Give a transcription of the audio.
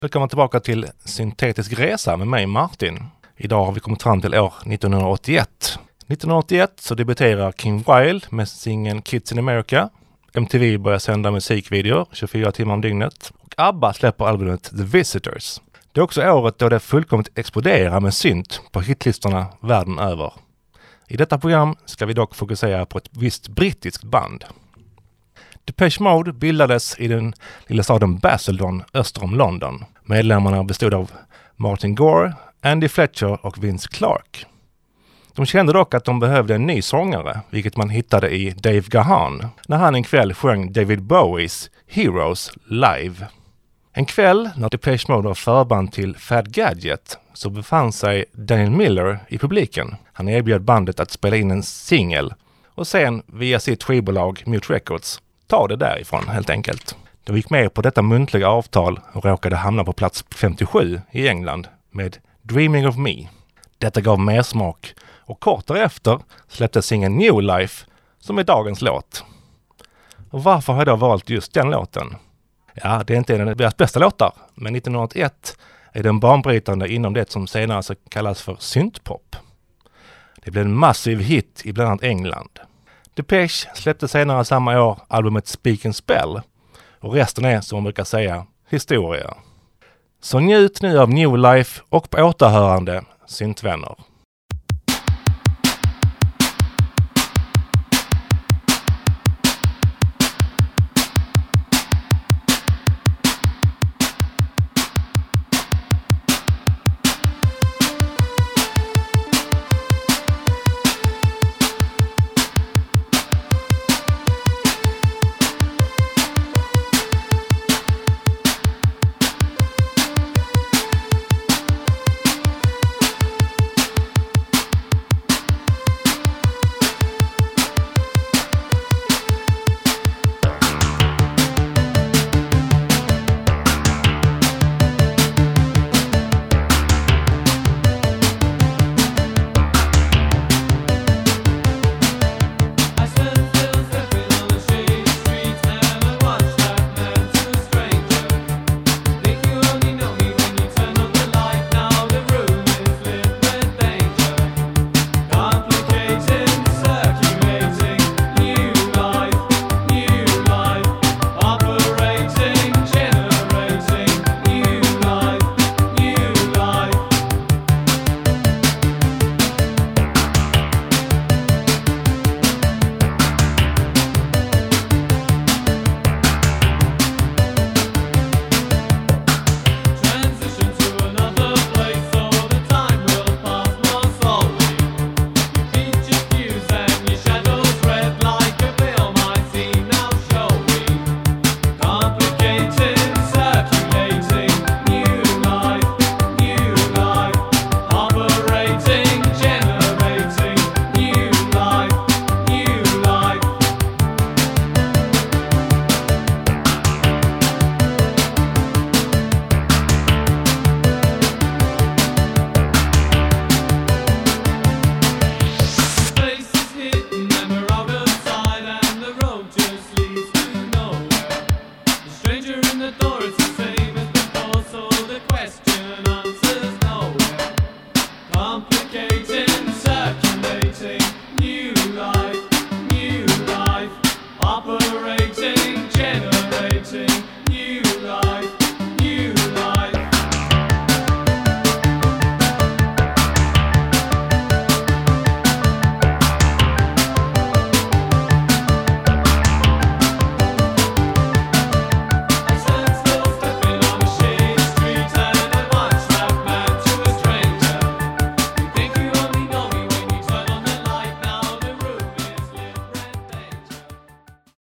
Välkommen tillbaka till Syntetisk resa med mig Martin. Idag har vi kommit fram till år 1981. 1981 så debuterar Kim Wilde med singeln Kids in America. MTV börjar sända musikvideor 24 timmar om dygnet. Och ABBA släpper albumet The Visitors. Det är också året då det fullkomligt exploderar med synt på hitlistorna världen över. I detta program ska vi dock fokusera på ett visst brittiskt band. Depeche Mode bildades i den lilla staden Basildon öster om London. Medlemmarna bestod av Martin Gore, Andy Fletcher och Vince Clark. De kände dock att de behövde en ny sångare, vilket man hittade i Dave Gahan, när han en kväll sjöng David Bowies Heroes live. En kväll när Depeche Mode var förband till Fad Gadget så befann sig Daniel Miller i publiken. Han erbjöd bandet att spela in en singel och sen via sitt skivbolag Mute Records ta det därifrån helt enkelt. De gick med på detta muntliga avtal och råkade hamna på plats 57 i England med Dreaming of Me. Detta gav mer smak och kort därefter släpptes singeln New Life som är dagens låt. Och varför har jag då valt just den låten? Ja, det är inte en av deras bästa låtar, men 1981 är den banbrytande inom det som senare så kallas för syntpop. Det blev en massiv hit i bland annat England. Depeche släppte senare samma år albumet Speak and Spell och resten är, som man brukar säga, historia. Så njut nu av New Life och på återhörande syntvänner.